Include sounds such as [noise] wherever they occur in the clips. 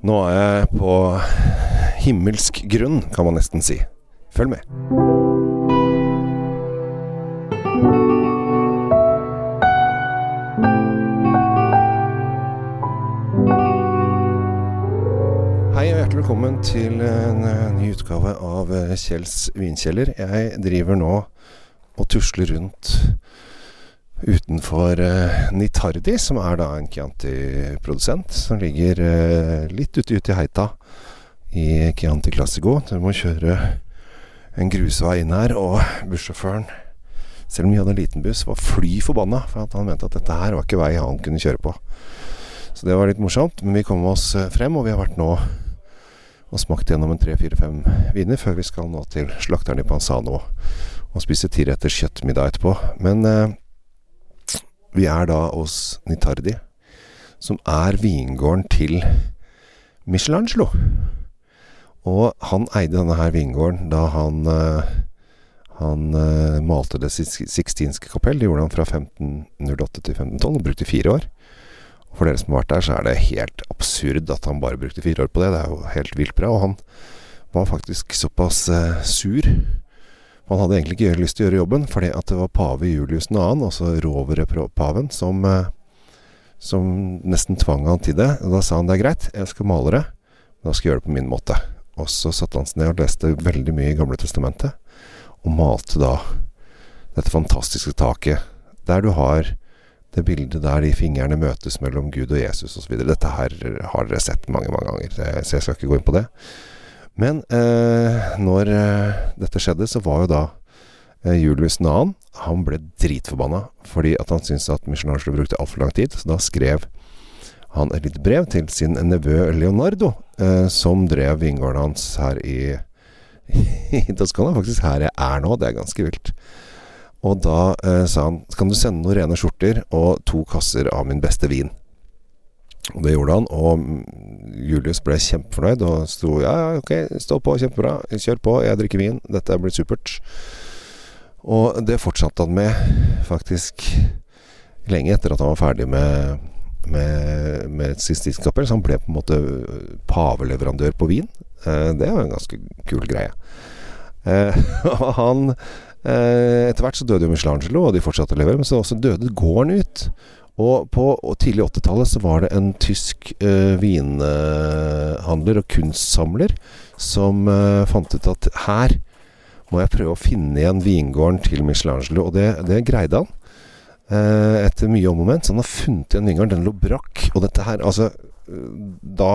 Nå er jeg på himmelsk grunn, kan man nesten si. Følg med. Hei og hjertelig velkommen til en ny utgave av Kjells vinkjeller. Jeg driver nå og tusler rundt utenfor uh, Nitardi, som er da en Chianti-produsent, som ligger uh, litt ute ute i heita i Chianti Classico. Du må kjøre en grusvei inn her, og bussjåføren, selv om vi hadde en liten buss, var fly forbanna for at han mente at dette her var ikke vei han kunne kjøre på. Så det var litt morsomt, men vi kom oss frem, og vi har vært nå og smakt gjennom en tre-fire-fem viner før vi skal nå til slakteren i Panzano og spise tiretters kjøttmiddag etterpå. Men eh, vi er da hos Nitardi, som er vingården til Michelangelo. Og han eide denne her vingården da han uh, han uh, malte Det Sixtinske kapell. Det gjorde han fra 1508 til 1512 og brukte fire år. Og for dere som har vært der, så er det helt absurd at han bare brukte fire år på det. Det er jo helt vilt bra. Og han var faktisk såpass uh, sur han hadde egentlig ikke lyst til å gjøre jobben, fordi at det var pave Julius 2., altså rovere-paven, som, eh, som nesten tvang han til det. Og da sa han det er greit, jeg skal male det, men da skal jeg gjøre det på min måte. Og så satte han seg ned og leste veldig mye i Gamle Testamentet, og malte da dette fantastiske taket, der du har det bildet der de fingrene møtes mellom Gud og Jesus osv. Dette her har dere sett mange, mange ganger, så jeg skal ikke gå inn på det. Men eh, når eh, dette skjedde, så var jo da eh, Julius Nahan Han ble dritforbanna fordi at han syntes at misjonærene brukte altfor lang tid. Så da skrev han et lite brev til sin nevø Leonardo, eh, som drev vingården hans her i, [laughs] i Toskana. Faktisk her jeg er nå. Det er ganske vilt. Og da eh, sa han kan du sende noen rene skjorter og to kasser av min beste vin. Og det gjorde han, og Julius ble kjempefornøyd og sto ja, ja, ok, stå på, kjempebra, kjør på, jeg drikker vin, dette blir supert. Og det fortsatte han med faktisk lenge etter at han var ferdig med, med, med et sistinskapell. Så han ble på en måte paveleverandør på vin. Eh, det var en ganske kul greie. Eh, [laughs] og han eh, Etter hvert så døde jo Michelangelo, og de fortsatte å levere, men så også døde gården ut. Og på og tidlig 80-tallet så var det en tysk uh, vinhandler og kunstsamler som uh, fant ut at her må jeg prøve å finne igjen vingården til Michelangelo. Og det, det greide han. Uh, etter mye om og men. Så han har funnet igjen vingården. Den lå brakk. Og dette her Altså, da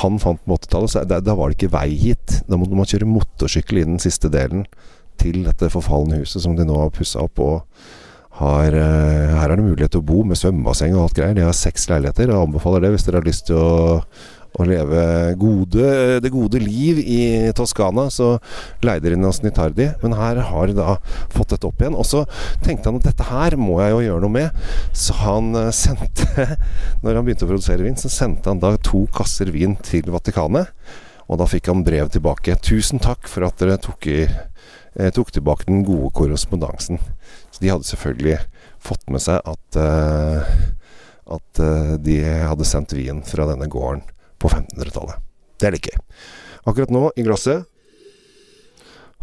han fant på 80-tallet, da, da, var det ikke vei hit. Da måtte man kjøre motorsykkel i den siste delen til dette forfalne huset som de nå har pussa opp. og har, uh, her er det mulighet til å bo med svømmebasseng og alt greier. De har seks leiligheter, og anbefaler det hvis dere har lyst til å, å leve gode, det gode liv i Toskana. Så leide inn hos Nitardi. Men her har de da fått dette opp igjen. Og så tenkte han at dette her må jeg jo gjøre noe med. Så han uh, sendte [laughs] Når han begynte å produsere vin, så sendte han da to kasser vin til Vatikanet. Og da fikk han brev tilbake. Tusen takk for at dere tok, i, eh, tok tilbake den gode korrespondansen. Så de hadde selvfølgelig fått med seg at, eh, at eh, de hadde sendt vin fra denne gården på 1500-tallet. Det er det ikke. Akkurat nå, i glasset,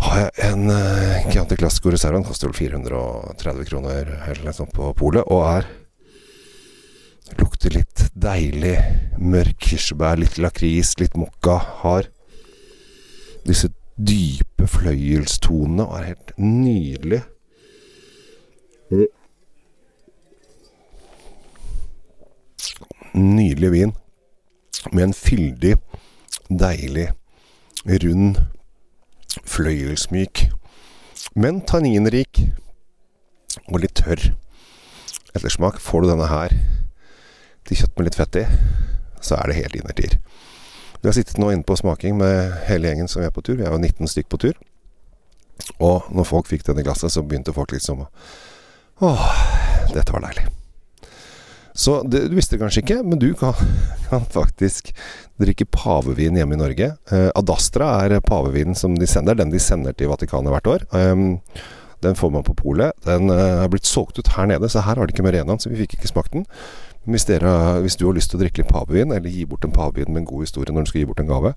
har jeg en uh, Chianti Classico. Den koster vel 430 kroner eller noe sånt på polet, og er Lukter litt deilig mørk kirsebær, litt lakris, litt mokka. Har disse dype fløyelstonene og er helt nydelig. Nydelig vin med en fyldig, deilig, rund, fløyelsmyk, men tanninrik og litt tørr ettersmak. Får du denne her til kjøtt med litt fett i, så er det helt innertier. Vi har sittet nå inne på smaking med hele gjengen som vi er på tur. Vi er jo 19 stykk på tur. Og når folk fikk denne glasset, så begynte folk liksom å Åh, dette var deilig. Så det, du visste det kanskje ikke, men du kan, kan faktisk drikke pavevin hjemme i Norge. Eh, Adastra er pavevinen som de sender, den de sender til Vatikanet hvert år. Eh, den får man på polet. Den eh, er blitt solgt ut her nede, så her har de ikke mer Merenaen, så vi fikk ikke smakt den. Hvis, dere, hvis du har lyst til å drikke litt pavevin, eller gi bort en pavevin med en god historie når du skal gi bort en gave,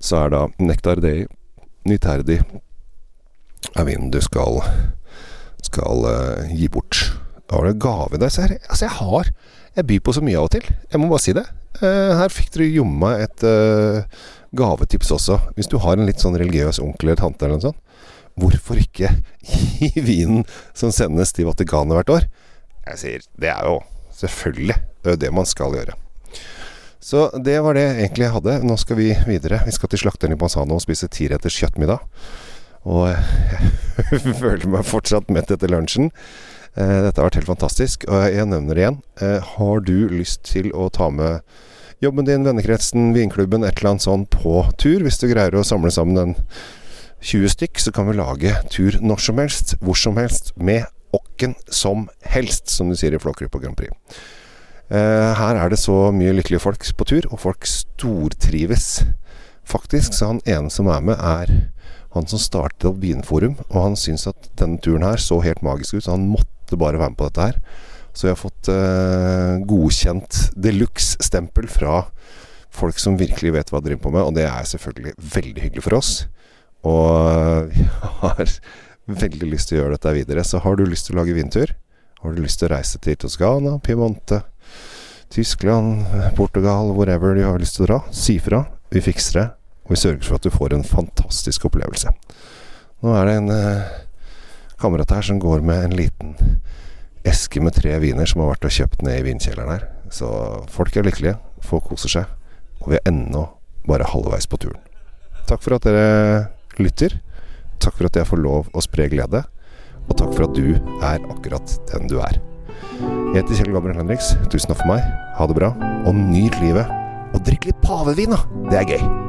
så er da Nektar Dei Nyterdi er vinen du skal, skal uh, gi bort. Da var det gave der. Jeg, altså, jeg har Jeg byr på så mye av og til. Jeg må bare si det. Uh, her fikk dere jommen meg et uh, gavetips også. Hvis du har en litt sånn religiøs onkel eller tante eller noe sånt, hvorfor ikke [laughs] gi vinen som sendes til Vatikanet hvert år? Jeg sier det er jo selvfølgelig det, er jo det man skal gjøre. Så det var det egentlig jeg hadde. Nå skal vi videre. Vi skal til slakteren i Bansano og spise tiretters kjøttmiddag. Og jeg [laughs] føler meg fortsatt mett etter lunsjen. Eh, dette har vært helt fantastisk. Og jeg nevner det igjen. Eh, har du lyst til å ta med jobben din, vennekretsen, vinklubben, et eller annet sånt på tur? Hvis du greier å samle sammen en 20 stykk, så kan vi lage tur når som helst, hvor som helst, med åkken som helst, som du sier i Flåklypa Grand Prix. Eh, her er det så mye lykkelige folk på tur, og folk stortrives. Faktisk, så han ene som er med, er han som startet opp Vinforum, og han syns at denne turen her så helt magisk ut, så han måtte bare være med på dette her. Så vi har fått eh, godkjent de luxe-stempel fra folk som virkelig vet hva de driver på med, og det er selvfølgelig veldig hyggelig for oss. Og [laughs] vi har veldig lyst til å gjøre dette videre. Så har du lyst til å lage vintur, har du lyst til å reise til Toskana, Piemonte, Tyskland, Portugal, wherever du har lyst til å dra, si fra. Vi fikser det, og vi sørger for at du får en fantastisk opplevelse. Nå er det en eh, kamerat her som går med en liten eske med tre viner som har vært og kjøpt ned i vinkjelleren her. Så folk er lykkelige, folk koser seg, og vi er ennå bare halvveis på turen. Takk for at dere lytter. Takk for at jeg får lov å spre glede. Og takk for at du er akkurat den du er. Jeg heter Kjell Gabriel Henriks. Tusen takk for meg. Ha det bra. Og nyt livet. Og drikk litt pavevin, da! Det er gøy.